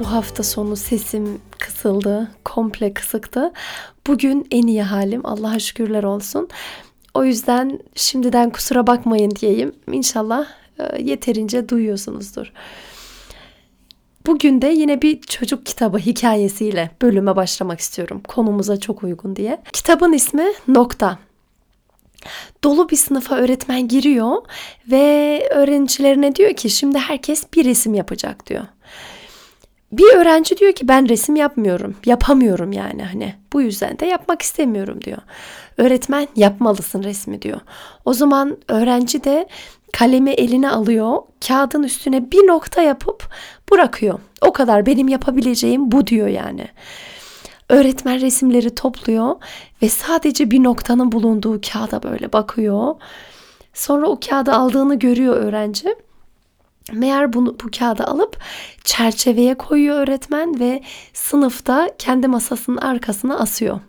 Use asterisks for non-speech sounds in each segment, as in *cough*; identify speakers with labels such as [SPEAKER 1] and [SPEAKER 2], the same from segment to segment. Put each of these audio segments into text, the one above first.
[SPEAKER 1] Bu hafta sonu sesim kısıldı, komple kısıktı. Bugün en iyi halim Allah'a şükürler olsun. O yüzden şimdiden kusura bakmayın diyeyim. İnşallah e, yeterince duyuyorsunuzdur. Bugün de yine bir çocuk kitabı hikayesiyle bölüme başlamak istiyorum. Konumuza çok uygun diye. Kitabın ismi Nokta. Dolu bir sınıfa öğretmen giriyor ve öğrencilerine diyor ki şimdi herkes bir resim yapacak diyor. Bir öğrenci diyor ki ben resim yapmıyorum, yapamıyorum yani hani bu yüzden de yapmak istemiyorum diyor. Öğretmen yapmalısın resmi diyor. O zaman öğrenci de kalemi eline alıyor, kağıdın üstüne bir nokta yapıp bırakıyor. O kadar benim yapabileceğim bu diyor yani. Öğretmen resimleri topluyor ve sadece bir noktanın bulunduğu kağıda böyle bakıyor. Sonra o kağıdı aldığını görüyor öğrenci Meğer bunu bu kağıdı alıp çerçeveye koyuyor öğretmen ve sınıfta kendi masasının arkasına asıyor.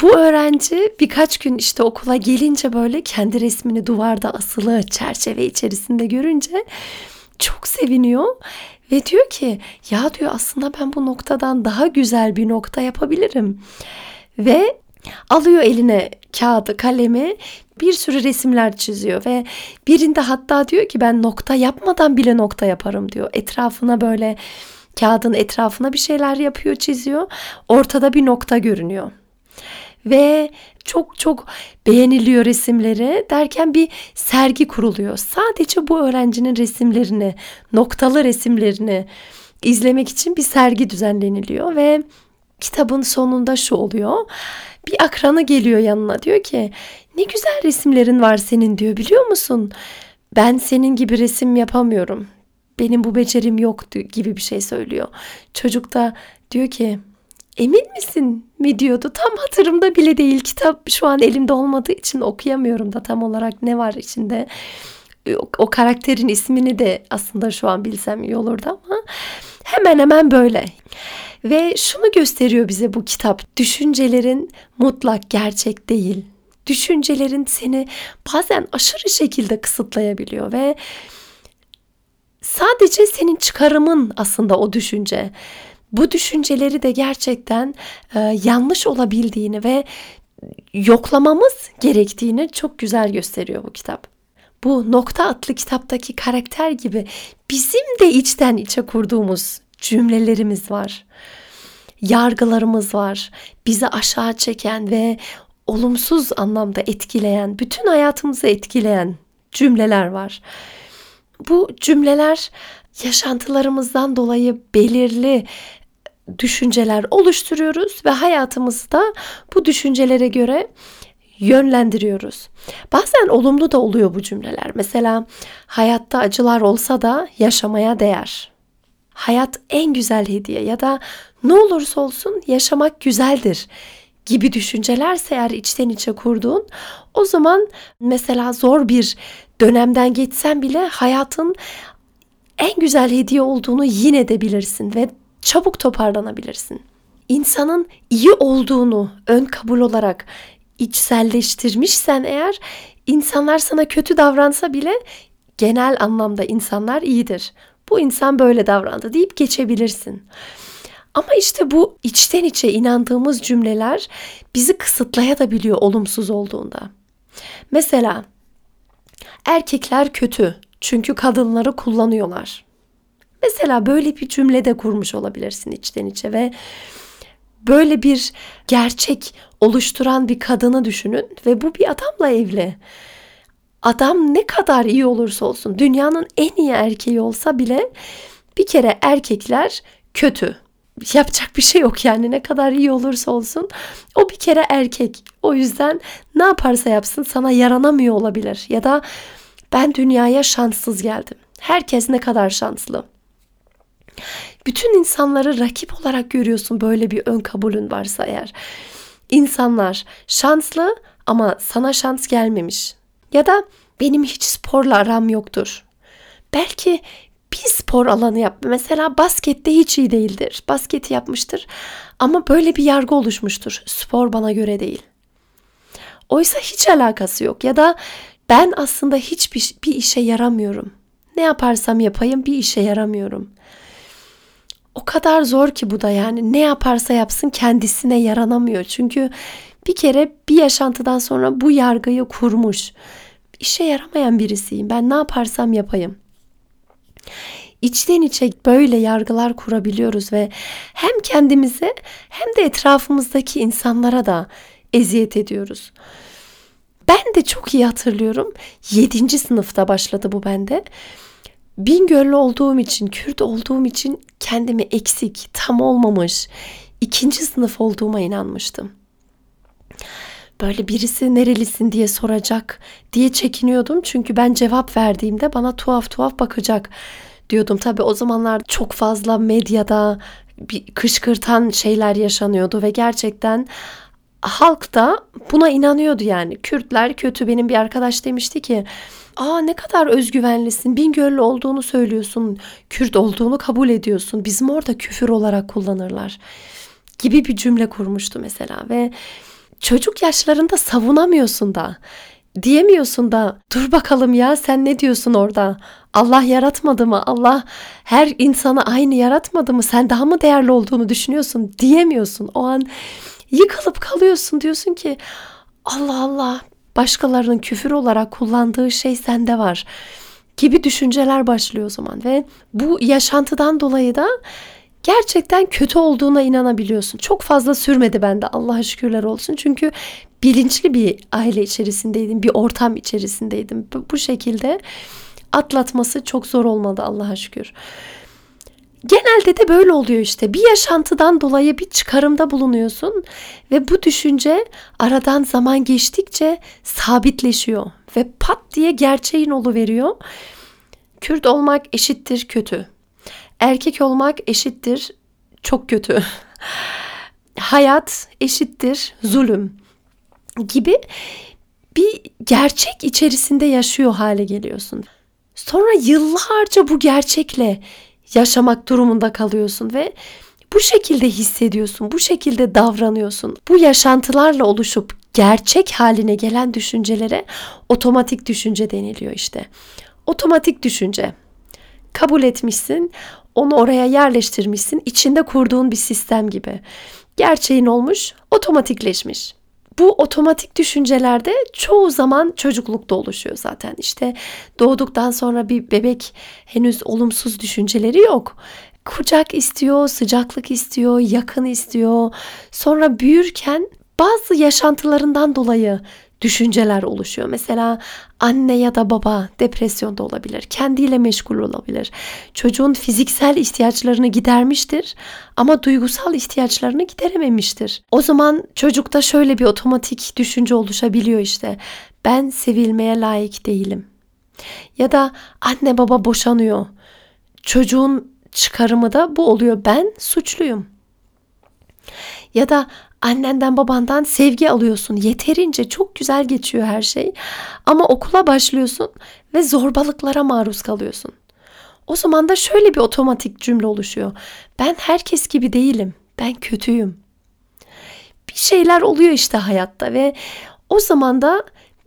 [SPEAKER 1] Bu öğrenci birkaç gün işte okula gelince böyle kendi resmini duvarda asılı çerçeve içerisinde görünce çok seviniyor ve diyor ki ya diyor aslında ben bu noktadan daha güzel bir nokta yapabilirim. Ve alıyor eline kağıdı, kalemi bir sürü resimler çiziyor ve birinde hatta diyor ki ben nokta yapmadan bile nokta yaparım diyor. Etrafına böyle kağıdın etrafına bir şeyler yapıyor, çiziyor. Ortada bir nokta görünüyor. Ve çok çok beğeniliyor resimleri derken bir sergi kuruluyor. Sadece bu öğrencinin resimlerini, noktalı resimlerini izlemek için bir sergi düzenleniliyor ve kitabın sonunda şu oluyor. Bir akranı geliyor yanına diyor ki ne güzel resimlerin var senin diyor biliyor musun? Ben senin gibi resim yapamıyorum. Benim bu becerim yok gibi bir şey söylüyor. Çocuk da diyor ki emin misin mi diyordu. Tam hatırımda bile değil. Kitap şu an elimde olmadığı için okuyamıyorum da tam olarak ne var içinde. O, karakterin ismini de aslında şu an bilsem iyi olurdu ama hemen hemen böyle. Ve şunu gösteriyor bize bu kitap. Düşüncelerin mutlak gerçek değil. Düşüncelerin seni bazen aşırı şekilde kısıtlayabiliyor ve sadece senin çıkarımın aslında o düşünce. Bu düşünceleri de gerçekten e, yanlış olabildiğini ve yoklamamız gerektiğini çok güzel gösteriyor bu kitap. Bu Nokta adlı kitaptaki karakter gibi bizim de içten içe kurduğumuz cümlelerimiz var. Yargılarımız var. Bizi aşağı çeken ve olumsuz anlamda etkileyen, bütün hayatımızı etkileyen cümleler var. Bu cümleler yaşantılarımızdan dolayı belirli düşünceler oluşturuyoruz ve hayatımızda bu düşüncelere göre yönlendiriyoruz. Bazen olumlu da oluyor bu cümleler. Mesela hayatta acılar olsa da yaşamaya değer. Hayat en güzel hediye ya da ne olursa olsun yaşamak güzeldir gibi düşüncelerse eğer içten içe kurduğun o zaman mesela zor bir dönemden geçsen bile hayatın en güzel hediye olduğunu yine de bilirsin ve çabuk toparlanabilirsin. İnsanın iyi olduğunu ön kabul olarak içselleştirmişsen eğer insanlar sana kötü davransa bile genel anlamda insanlar iyidir. Bu insan böyle davrandı deyip geçebilirsin. Ama işte bu içten içe inandığımız cümleler bizi kısıtlayabiliyor olumsuz olduğunda. Mesela erkekler kötü çünkü kadınları kullanıyorlar. Mesela böyle bir cümle de kurmuş olabilirsin içten içe ve böyle bir gerçek oluşturan bir kadını düşünün ve bu bir adamla evli. Adam ne kadar iyi olursa olsun, dünyanın en iyi erkeği olsa bile bir kere erkekler kötü yapacak bir şey yok yani ne kadar iyi olursa olsun o bir kere erkek. O yüzden ne yaparsa yapsın sana yaranamıyor olabilir ya da ben dünyaya şanssız geldim. Herkes ne kadar şanslı. Bütün insanları rakip olarak görüyorsun böyle bir ön kabulün varsa eğer. İnsanlar şanslı ama sana şans gelmemiş. Ya da benim hiç sporla aram yoktur. Belki bir spor alanı yapma. Mesela baskette hiç iyi değildir. Basketi yapmıştır ama böyle bir yargı oluşmuştur. Spor bana göre değil. Oysa hiç alakası yok ya da ben aslında hiçbir bir işe yaramıyorum. Ne yaparsam yapayım bir işe yaramıyorum. O kadar zor ki bu da yani ne yaparsa yapsın kendisine yaranamıyor. Çünkü bir kere bir yaşantıdan sonra bu yargıyı kurmuş. İşe yaramayan birisiyim. Ben ne yaparsam yapayım. İçten içe böyle yargılar kurabiliyoruz ve hem kendimize hem de etrafımızdaki insanlara da eziyet ediyoruz. Ben de çok iyi hatırlıyorum. 7. sınıfta başladı bu bende. Bingöllü olduğum için, Kürt olduğum için kendimi eksik, tam olmamış, ikinci sınıf olduğuma inanmıştım. Böyle birisi nerelisin diye soracak diye çekiniyordum. Çünkü ben cevap verdiğimde bana tuhaf tuhaf bakacak diyordum. Tabii o zamanlar çok fazla medyada bir kışkırtan şeyler yaşanıyordu ve gerçekten halk da buna inanıyordu yani. Kürtler kötü benim bir arkadaş demişti ki Aa ne kadar özgüvenlisin. Bingöllü olduğunu söylüyorsun. Kürt olduğunu kabul ediyorsun. Bizim orada küfür olarak kullanırlar. Gibi bir cümle kurmuştu mesela ve çocuk yaşlarında savunamıyorsun da. Diyemiyorsun da dur bakalım ya sen ne diyorsun orada? Allah yaratmadı mı? Allah her insanı aynı yaratmadı mı? Sen daha mı değerli olduğunu düşünüyorsun? Diyemiyorsun. O an yıkılıp kalıyorsun diyorsun ki Allah Allah başkalarının küfür olarak kullandığı şey sende var gibi düşünceler başlıyor o zaman ve bu yaşantıdan dolayı da gerçekten kötü olduğuna inanabiliyorsun. Çok fazla sürmedi bende Allah'a şükürler olsun. Çünkü bilinçli bir aile içerisindeydim, bir ortam içerisindeydim. Bu şekilde atlatması çok zor olmadı Allah'a şükür. Genelde de böyle oluyor işte. Bir yaşantıdan dolayı bir çıkarımda bulunuyorsun ve bu düşünce aradan zaman geçtikçe sabitleşiyor ve pat diye gerçeğin olu veriyor. Kürt olmak eşittir kötü. Erkek olmak eşittir çok kötü. *laughs* Hayat eşittir zulüm gibi bir gerçek içerisinde yaşıyor hale geliyorsun. Sonra yıllarca bu gerçekle yaşamak durumunda kalıyorsun ve bu şekilde hissediyorsun, bu şekilde davranıyorsun. Bu yaşantılarla oluşup gerçek haline gelen düşüncelere otomatik düşünce deniliyor işte. Otomatik düşünce. Kabul etmişsin, onu oraya yerleştirmişsin, içinde kurduğun bir sistem gibi. Gerçeğin olmuş, otomatikleşmiş. Bu otomatik düşüncelerde çoğu zaman çocuklukta oluşuyor zaten. İşte doğduktan sonra bir bebek henüz olumsuz düşünceleri yok. Kucak istiyor, sıcaklık istiyor, yakın istiyor. Sonra büyürken bazı yaşantılarından dolayı düşünceler oluşuyor. Mesela anne ya da baba depresyonda olabilir. Kendiyle meşgul olabilir. Çocuğun fiziksel ihtiyaçlarını gidermiştir ama duygusal ihtiyaçlarını giderememiştir. O zaman çocukta şöyle bir otomatik düşünce oluşabiliyor işte. Ben sevilmeye layık değilim. Ya da anne baba boşanıyor. Çocuğun çıkarımı da bu oluyor. Ben suçluyum. Ya da annenden babandan sevgi alıyorsun. Yeterince çok güzel geçiyor her şey. Ama okula başlıyorsun ve zorbalıklara maruz kalıyorsun. O zaman da şöyle bir otomatik cümle oluşuyor. Ben herkes gibi değilim. Ben kötüyüm. Bir şeyler oluyor işte hayatta ve o zaman da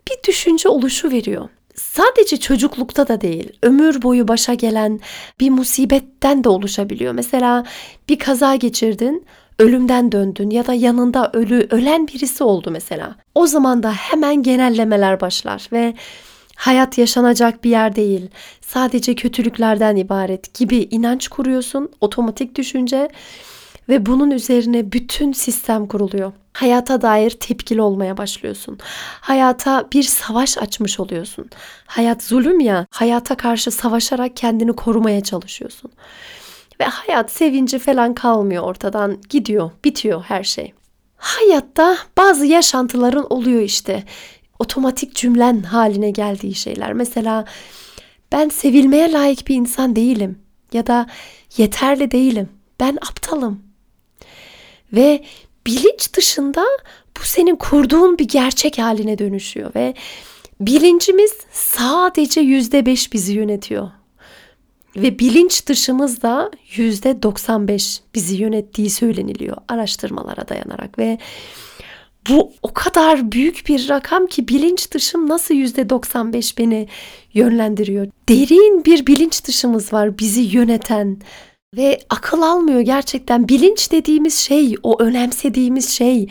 [SPEAKER 1] bir düşünce oluşu veriyor. Sadece çocuklukta da değil, ömür boyu başa gelen bir musibetten de oluşabiliyor. Mesela bir kaza geçirdin, ölümden döndün ya da yanında ölü ölen birisi oldu mesela. O zaman da hemen genellemeler başlar ve hayat yaşanacak bir yer değil. Sadece kötülüklerden ibaret gibi inanç kuruyorsun, otomatik düşünce ve bunun üzerine bütün sistem kuruluyor. Hayata dair tepkili olmaya başlıyorsun. Hayata bir savaş açmış oluyorsun. Hayat zulüm ya, hayata karşı savaşarak kendini korumaya çalışıyorsun. Ve hayat sevinci falan kalmıyor ortadan gidiyor bitiyor her şey. Hayatta bazı yaşantıların oluyor işte. Otomatik cümlen haline geldiği şeyler. Mesela ben sevilmeye layık bir insan değilim. ya da yeterli değilim. Ben aptalım. Ve bilinç dışında bu senin kurduğun bir gerçek haline dönüşüyor ve bilincimiz sadece yüzde beş bizi yönetiyor. Ve bilinç dışımız da yüzde 95 bizi yönettiği söyleniliyor araştırmalara dayanarak ve bu o kadar büyük bir rakam ki bilinç dışım nasıl yüzde 95 beni yönlendiriyor. Derin bir bilinç dışımız var bizi yöneten ve akıl almıyor gerçekten. Bilinç dediğimiz şey, o önemsediğimiz şey,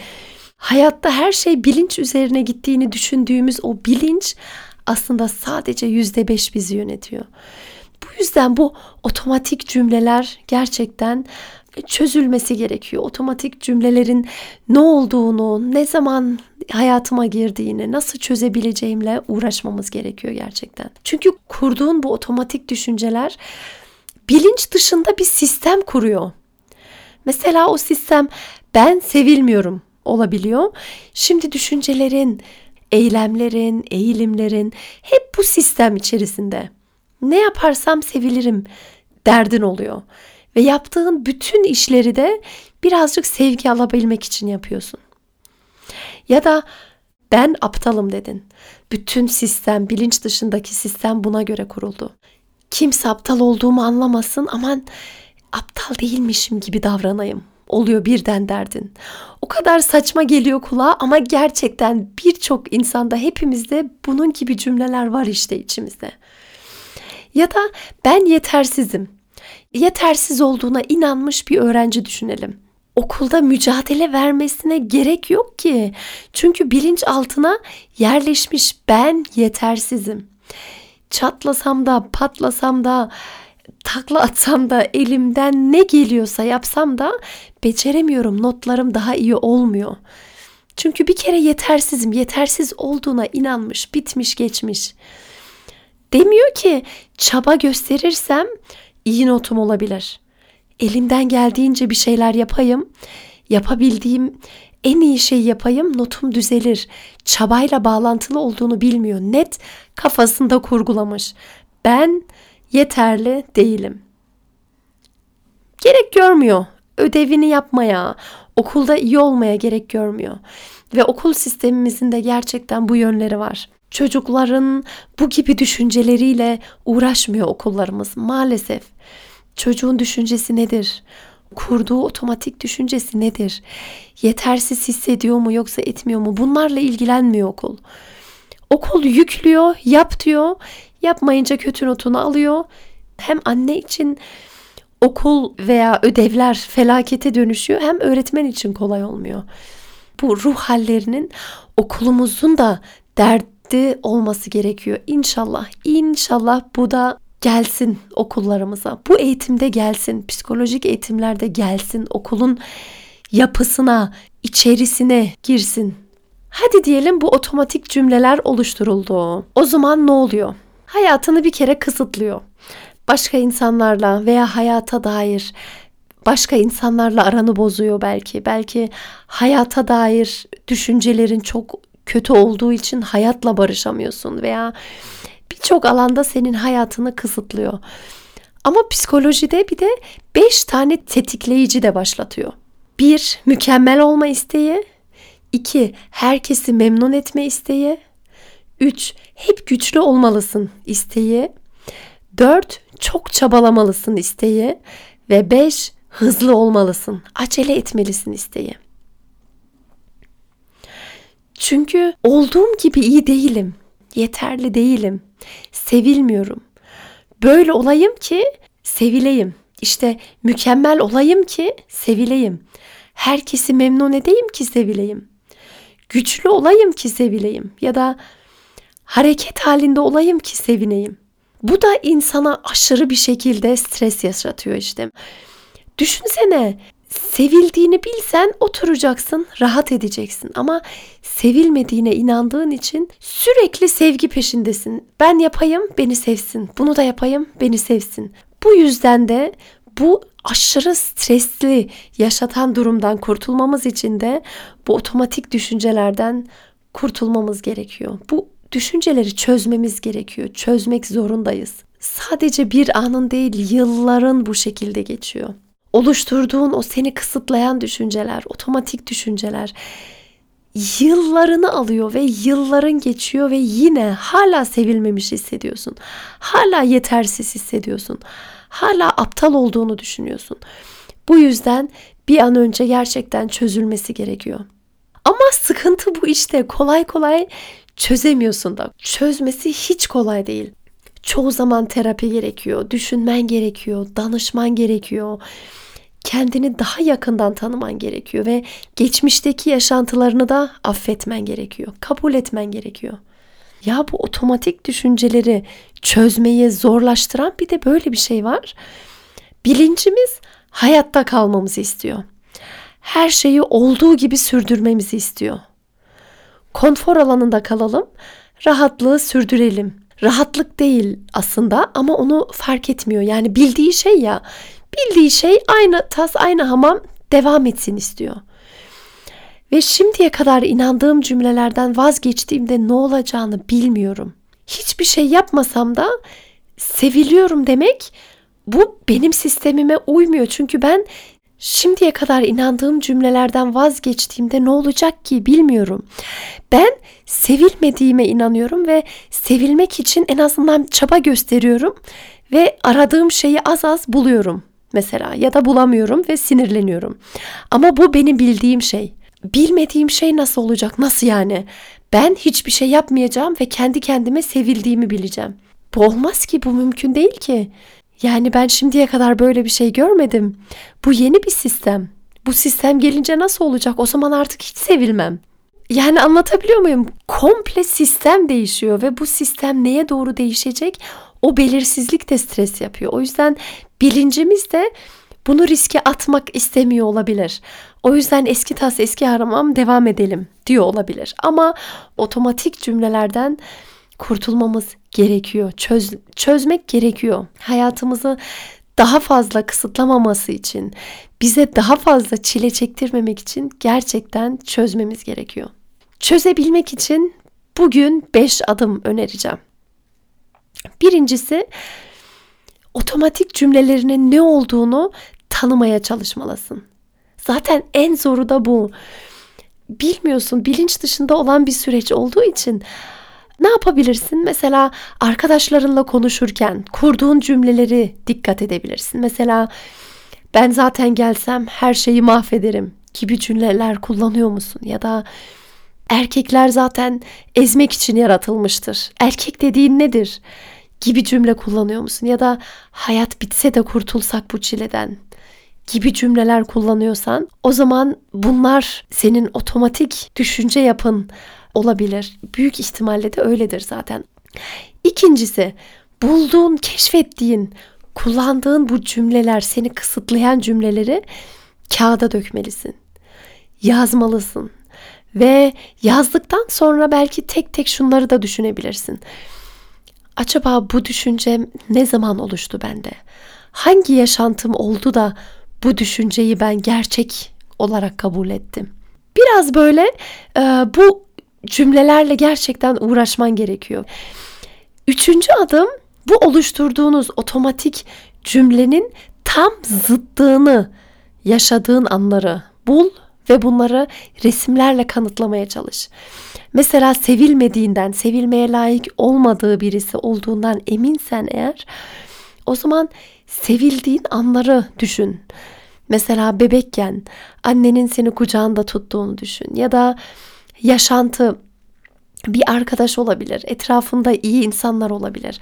[SPEAKER 1] hayatta her şey bilinç üzerine gittiğini düşündüğümüz o bilinç aslında sadece yüzde beş bizi yönetiyor. Bu yüzden bu otomatik cümleler gerçekten çözülmesi gerekiyor. Otomatik cümlelerin ne olduğunu, ne zaman hayatıma girdiğini, nasıl çözebileceğimle uğraşmamız gerekiyor gerçekten. Çünkü kurduğun bu otomatik düşünceler bilinç dışında bir sistem kuruyor. Mesela o sistem ben sevilmiyorum olabiliyor. Şimdi düşüncelerin, eylemlerin, eğilimlerin hep bu sistem içerisinde. Ne yaparsam sevilirim derdin oluyor. Ve yaptığın bütün işleri de birazcık sevgi alabilmek için yapıyorsun. Ya da ben aptalım dedin. Bütün sistem, bilinç dışındaki sistem buna göre kuruldu. Kimse aptal olduğumu anlamasın aman aptal değilmişim gibi davranayım. Oluyor birden derdin. O kadar saçma geliyor kulağa ama gerçekten birçok insanda hepimizde bunun gibi cümleler var işte içimizde. Ya da ben yetersizim yetersiz olduğuna inanmış bir öğrenci düşünelim. Okulda mücadele vermesine gerek yok ki. Çünkü bilinç altına yerleşmiş ben yetersizim. Çatlasam da, patlasam da, takla atsam da, elimden ne geliyorsa yapsam da beceremiyorum. Notlarım daha iyi olmuyor. Çünkü bir kere yetersizim, yetersiz olduğuna inanmış, bitmiş, geçmiş. Demiyor ki çaba gösterirsem iyi notum olabilir. Elimden geldiğince bir şeyler yapayım. Yapabildiğim en iyi şeyi yapayım notum düzelir. Çabayla bağlantılı olduğunu bilmiyor. Net kafasında kurgulamış. Ben yeterli değilim. Gerek görmüyor. Ödevini yapmaya, okulda iyi olmaya gerek görmüyor. Ve okul sistemimizin de gerçekten bu yönleri var. Çocukların bu gibi düşünceleriyle uğraşmıyor okullarımız maalesef. Çocuğun düşüncesi nedir? Kurduğu otomatik düşüncesi nedir? Yetersiz hissediyor mu yoksa etmiyor mu? Bunlarla ilgilenmiyor okul. Okul yüklüyor, yap diyor. Yapmayınca kötü notunu alıyor. Hem anne için okul veya ödevler felakete dönüşüyor hem öğretmen için kolay olmuyor. Bu ruh hallerinin okulumuzun da dert dikkatli olması gerekiyor. İnşallah, inşallah bu da gelsin okullarımıza. Bu eğitimde gelsin, psikolojik eğitimlerde gelsin, okulun yapısına, içerisine girsin. Hadi diyelim bu otomatik cümleler oluşturuldu. O zaman ne oluyor? Hayatını bir kere kısıtlıyor. Başka insanlarla veya hayata dair başka insanlarla aranı bozuyor belki. Belki hayata dair düşüncelerin çok kötü olduğu için hayatla barışamıyorsun veya birçok alanda senin hayatını kısıtlıyor. Ama psikolojide bir de 5 tane tetikleyici de başlatıyor. 1. Mükemmel olma isteği. 2. Herkesi memnun etme isteği. 3. Hep güçlü olmalısın isteği. 4. Çok çabalamalısın isteği. Ve 5. Hızlı olmalısın, acele etmelisin isteği. Çünkü olduğum gibi iyi değilim. Yeterli değilim. Sevilmiyorum. Böyle olayım ki sevileyim. İşte mükemmel olayım ki sevileyim. Herkesi memnun edeyim ki sevileyim. Güçlü olayım ki sevileyim ya da hareket halinde olayım ki sevineyim. Bu da insana aşırı bir şekilde stres yaşatıyor işte. Düşünsene sevildiğini bilsen oturacaksın, rahat edeceksin. Ama sevilmediğine inandığın için sürekli sevgi peşindesin. Ben yapayım, beni sevsin. Bunu da yapayım, beni sevsin. Bu yüzden de bu aşırı stresli yaşatan durumdan kurtulmamız için de bu otomatik düşüncelerden kurtulmamız gerekiyor. Bu düşünceleri çözmemiz gerekiyor. Çözmek zorundayız. sadece bir anın değil yılların bu şekilde geçiyor. Oluşturduğun o seni kısıtlayan düşünceler, otomatik düşünceler yıllarını alıyor ve yılların geçiyor ve yine hala sevilmemiş hissediyorsun. Hala yetersiz hissediyorsun. Hala aptal olduğunu düşünüyorsun. Bu yüzden bir an önce gerçekten çözülmesi gerekiyor. Ama sıkıntı bu işte kolay kolay çözemiyorsun da. Çözmesi hiç kolay değil. Çoğu zaman terapi gerekiyor, düşünmen gerekiyor, danışman gerekiyor. Kendini daha yakından tanıman gerekiyor ve geçmişteki yaşantılarını da affetmen gerekiyor. Kabul etmen gerekiyor. Ya bu otomatik düşünceleri çözmeyi zorlaştıran bir de böyle bir şey var. Bilincimiz hayatta kalmamızı istiyor. Her şeyi olduğu gibi sürdürmemizi istiyor. Konfor alanında kalalım, rahatlığı sürdürelim. Rahatlık değil aslında ama onu fark etmiyor. Yani bildiği şey ya, bildiği şey aynı tas aynı hamam devam etsin istiyor. Ve şimdiye kadar inandığım cümlelerden vazgeçtiğimde ne olacağını bilmiyorum. Hiçbir şey yapmasam da seviliyorum demek bu benim sistemime uymuyor. Çünkü ben şimdiye kadar inandığım cümlelerden vazgeçtiğimde ne olacak ki bilmiyorum. Ben sevilmediğime inanıyorum ve sevilmek için en azından çaba gösteriyorum ve aradığım şeyi az az buluyorum mesela ya da bulamıyorum ve sinirleniyorum. Ama bu benim bildiğim şey. Bilmediğim şey nasıl olacak? Nasıl yani? Ben hiçbir şey yapmayacağım ve kendi kendime sevildiğimi bileceğim. Bu olmaz ki, bu mümkün değil ki. Yani ben şimdiye kadar böyle bir şey görmedim. Bu yeni bir sistem. Bu sistem gelince nasıl olacak? O zaman artık hiç sevilmem. Yani anlatabiliyor muyum? Komple sistem değişiyor ve bu sistem neye doğru değişecek? O belirsizlik de stres yapıyor. O yüzden bilincimiz de bunu riske atmak istemiyor olabilir. O yüzden eski tas eski haramam devam edelim diyor olabilir. Ama otomatik cümlelerden kurtulmamız gerekiyor. Çöz, çözmek gerekiyor. Hayatımızı daha fazla kısıtlamaması için, bize daha fazla çile çektirmemek için gerçekten çözmemiz gerekiyor. Çözebilmek için bugün 5 adım önereceğim. Birincisi otomatik cümlelerinin ne olduğunu tanımaya çalışmalısın. Zaten en zoru da bu. Bilmiyorsun, bilinç dışında olan bir süreç olduğu için ne yapabilirsin? Mesela arkadaşlarınla konuşurken kurduğun cümleleri dikkat edebilirsin. Mesela ben zaten gelsem her şeyi mahvederim gibi cümleler kullanıyor musun? Ya da erkekler zaten ezmek için yaratılmıştır. Erkek dediğin nedir? gibi cümle kullanıyor musun? Ya da hayat bitse de kurtulsak bu çileden gibi cümleler kullanıyorsan o zaman bunlar senin otomatik düşünce yapın olabilir. Büyük ihtimalle de öyledir zaten. İkincisi bulduğun, keşfettiğin, kullandığın bu cümleler seni kısıtlayan cümleleri kağıda dökmelisin. Yazmalısın. Ve yazdıktan sonra belki tek tek şunları da düşünebilirsin. Acaba bu düşünce ne zaman oluştu bende? Hangi yaşantım oldu da bu düşünceyi ben gerçek olarak kabul ettim? Biraz böyle e, bu cümlelerle gerçekten uğraşman gerekiyor. Üçüncü adım bu oluşturduğunuz otomatik cümlenin tam zıttığını yaşadığın anları bul ve bunları resimlerle kanıtlamaya çalış. Mesela sevilmediğinden, sevilmeye layık olmadığı birisi olduğundan eminsen eğer o zaman sevildiğin anları düşün. Mesela bebekken annenin seni kucağında tuttuğunu düşün ya da yaşantı bir arkadaş olabilir, etrafında iyi insanlar olabilir.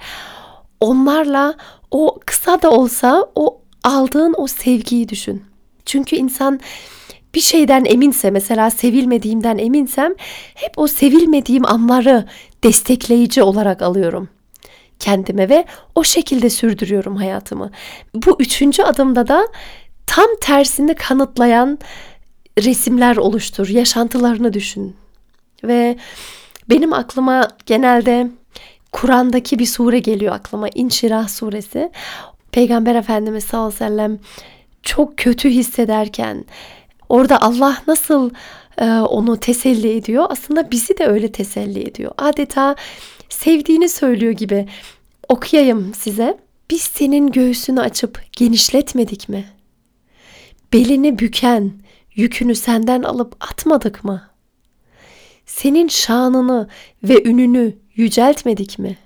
[SPEAKER 1] Onlarla o kısa da olsa o aldığın o sevgiyi düşün. Çünkü insan bir şeyden eminse mesela sevilmediğimden eminsem hep o sevilmediğim anları destekleyici olarak alıyorum kendime ve o şekilde sürdürüyorum hayatımı. Bu üçüncü adımda da tam tersini kanıtlayan resimler oluştur, yaşantılarını düşün. Ve benim aklıma genelde Kur'an'daki bir sure geliyor aklıma. İnşirah suresi. Peygamber Efendimiz sallallahu aleyhi ve sellem çok kötü hissederken orada Allah nasıl e, onu teselli ediyor? Aslında bizi de öyle teselli ediyor. Adeta sevdiğini söylüyor gibi. Okuyayım size. Biz senin göğsünü açıp genişletmedik mi? Belini büken yükünü senden alıp atmadık mı? Senin şanını ve ününü yüceltmedik mi?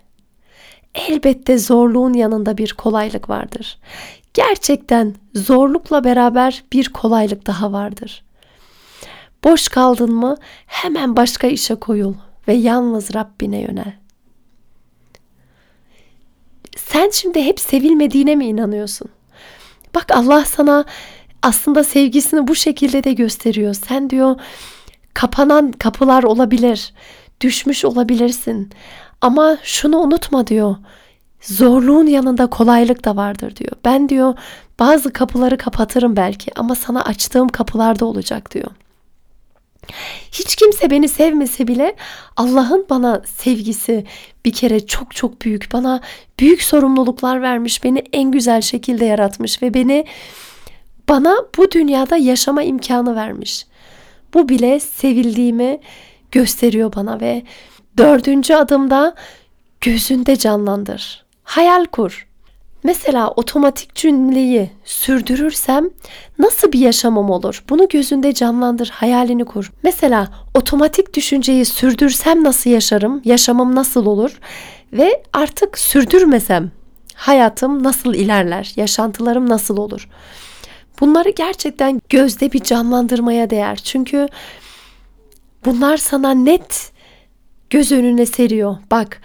[SPEAKER 1] Elbette zorluğun yanında bir kolaylık vardır. Gerçekten zorlukla beraber bir kolaylık daha vardır. Boş kaldın mı hemen başka işe koyul ve yalnız Rabbine yönel. Sen şimdi hep sevilmediğine mi inanıyorsun? Bak Allah sana aslında sevgisini bu şekilde de gösteriyor. Sen diyor kapanan kapılar olabilir. Düşmüş olabilirsin. Ama şunu unutma diyor. Zorluğun yanında kolaylık da vardır diyor. Ben diyor bazı kapıları kapatırım belki ama sana açtığım kapılar da olacak diyor. Hiç kimse beni sevmese bile Allah'ın bana sevgisi bir kere çok çok büyük. Bana büyük sorumluluklar vermiş, beni en güzel şekilde yaratmış ve beni bana bu dünyada yaşama imkanı vermiş. Bu bile sevildiğimi gösteriyor bana ve dördüncü adımda gözünde canlandır. Hayal kur. Mesela otomatik cümleyi sürdürürsem nasıl bir yaşamım olur? Bunu gözünde canlandır, hayalini kur. Mesela otomatik düşünceyi sürdürsem nasıl yaşarım? Yaşamım nasıl olur? Ve artık sürdürmesem hayatım nasıl ilerler? Yaşantılarım nasıl olur? Bunları gerçekten gözde bir canlandırmaya değer. Çünkü bunlar sana net göz önüne seriyor. Bak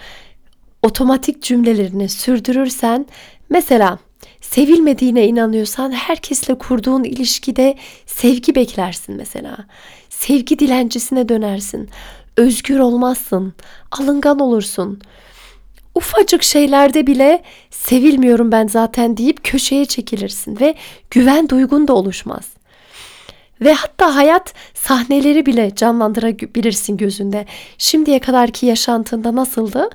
[SPEAKER 1] otomatik cümlelerini sürdürürsen mesela sevilmediğine inanıyorsan herkesle kurduğun ilişkide sevgi beklersin mesela. Sevgi dilencisine dönersin. Özgür olmazsın. Alıngan olursun. Ufacık şeylerde bile sevilmiyorum ben zaten deyip köşeye çekilirsin ve güven duygun da oluşmaz. Ve hatta hayat sahneleri bile canlandırabilirsin gözünde. Şimdiye kadarki yaşantında nasıldı?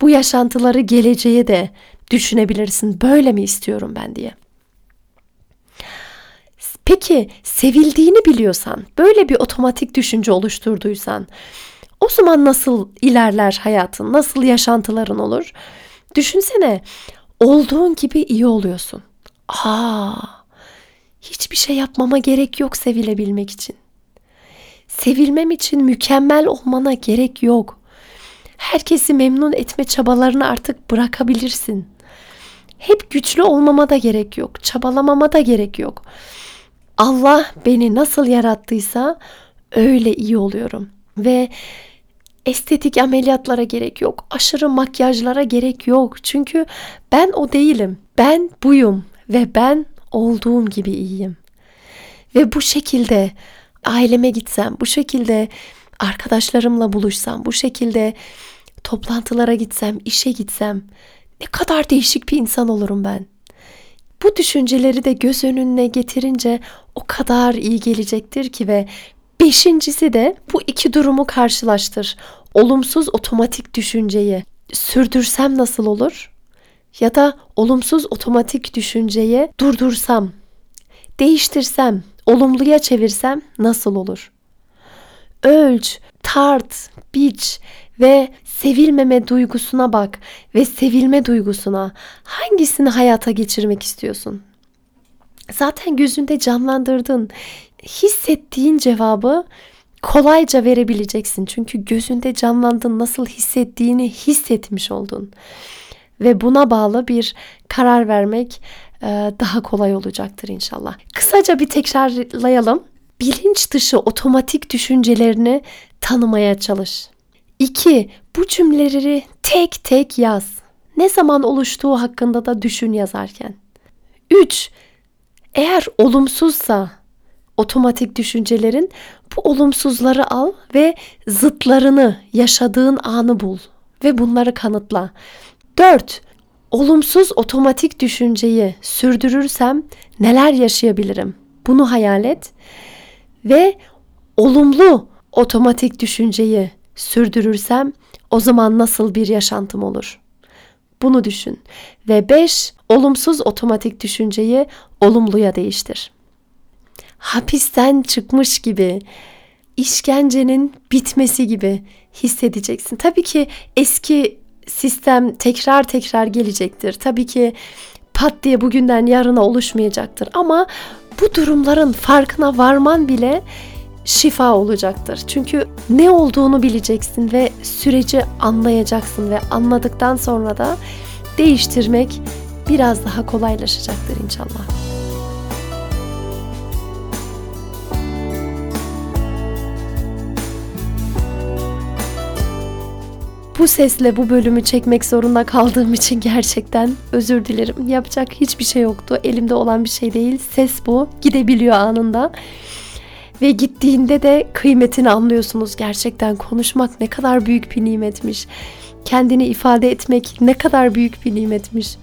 [SPEAKER 1] Bu yaşantıları geleceğe de düşünebilirsin. Böyle mi istiyorum ben diye. Peki sevildiğini biliyorsan, böyle bir otomatik düşünce oluşturduysan, o zaman nasıl ilerler hayatın, nasıl yaşantıların olur? Düşünsene, olduğun gibi iyi oluyorsun. Aa, hiçbir şey yapmama gerek yok sevilebilmek için. Sevilmem için mükemmel olmana gerek yok. Herkesi memnun etme çabalarını artık bırakabilirsin. Hep güçlü olmama da gerek yok. Çabalamama da gerek yok. Allah beni nasıl yarattıysa öyle iyi oluyorum. Ve estetik ameliyatlara gerek yok. Aşırı makyajlara gerek yok. Çünkü ben o değilim. Ben buyum ve ben olduğum gibi iyiyim. Ve bu şekilde aileme gitsem, bu şekilde arkadaşlarımla buluşsam, bu şekilde toplantılara gitsem, işe gitsem ne kadar değişik bir insan olurum ben. Bu düşünceleri de göz önüne getirince o kadar iyi gelecektir ki ve beşincisi de bu iki durumu karşılaştır. Olumsuz otomatik düşünceyi sürdürsem nasıl olur? Ya da olumsuz otomatik düşünceyi durdursam, değiştirsem, olumluya çevirsem nasıl olur? Ölç, tart, biç ve sevilmeme duygusuna bak ve sevilme duygusuna hangisini hayata geçirmek istiyorsun? Zaten gözünde canlandırdın. Hissettiğin cevabı kolayca verebileceksin. Çünkü gözünde canlandın, nasıl hissettiğini hissetmiş oldun. Ve buna bağlı bir karar vermek e, daha kolay olacaktır inşallah. Kısaca bir tekrarlayalım. Bilinç dışı otomatik düşüncelerini tanımaya çalış. 2. Bu cümleleri tek tek yaz. Ne zaman oluştuğu hakkında da düşün yazarken. 3. Eğer olumsuzsa otomatik düşüncelerin bu olumsuzları al ve zıtlarını yaşadığın anı bul ve bunları kanıtla. 4. Olumsuz otomatik düşünceyi sürdürürsem neler yaşayabilirim? Bunu hayal et ve olumlu otomatik düşünceyi sürdürürsem o zaman nasıl bir yaşantım olur? Bunu düşün ve 5 olumsuz otomatik düşünceyi olumluya değiştir. Hapisten çıkmış gibi, işkencenin bitmesi gibi hissedeceksin. Tabii ki eski sistem tekrar tekrar gelecektir. Tabii ki pat diye bugünden yarına oluşmayacaktır ama bu durumların farkına varman bile şifa olacaktır. Çünkü ne olduğunu bileceksin ve süreci anlayacaksın ve anladıktan sonra da değiştirmek biraz daha kolaylaşacaktır inşallah. Bu sesle bu bölümü çekmek zorunda kaldığım için gerçekten özür dilerim. Yapacak hiçbir şey yoktu. Elimde olan bir şey değil. Ses bu. Gidebiliyor anında. Ve gittiğinde de kıymetini anlıyorsunuz. Gerçekten konuşmak ne kadar büyük bir nimetmiş. Kendini ifade etmek ne kadar büyük bir nimetmiş.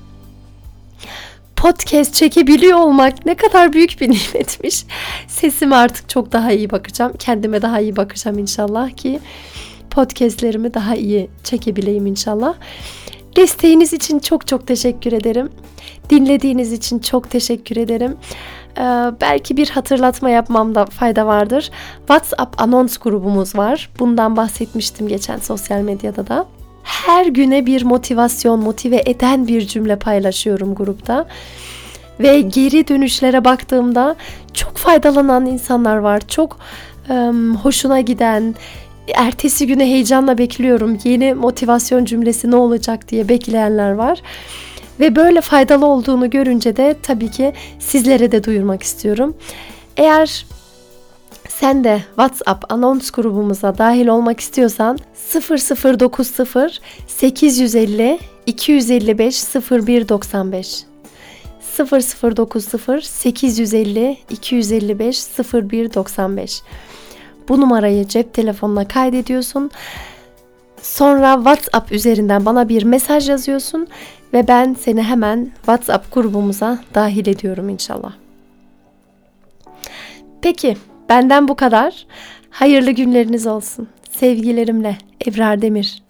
[SPEAKER 1] Podcast çekebiliyor olmak ne kadar büyük bir nimetmiş. Sesime artık çok daha iyi bakacağım. Kendime daha iyi bakacağım inşallah ki podcastlerimi daha iyi çekebileyim inşallah. Desteğiniz için çok çok teşekkür ederim. Dinlediğiniz için çok teşekkür ederim. Ee, belki bir hatırlatma yapmamda fayda vardır. WhatsApp anons grubumuz var. Bundan bahsetmiştim geçen sosyal medyada da. Her güne bir motivasyon, motive eden bir cümle paylaşıyorum grupta. Ve geri dönüşlere baktığımda çok faydalanan insanlar var. Çok um, hoşuna giden, ertesi güne heyecanla bekliyorum. Yeni motivasyon cümlesi ne olacak diye bekleyenler var. Ve böyle faydalı olduğunu görünce de tabii ki sizlere de duyurmak istiyorum. Eğer sen de WhatsApp anons grubumuza dahil olmak istiyorsan 0090 850 255 0195 0090 850 255 0195 bu numarayı cep telefonuna kaydediyorsun. Sonra WhatsApp üzerinden bana bir mesaj yazıyorsun ve ben seni hemen WhatsApp grubumuza dahil ediyorum inşallah. Peki, benden bu kadar. Hayırlı günleriniz olsun. Sevgilerimle Ebrar Demir.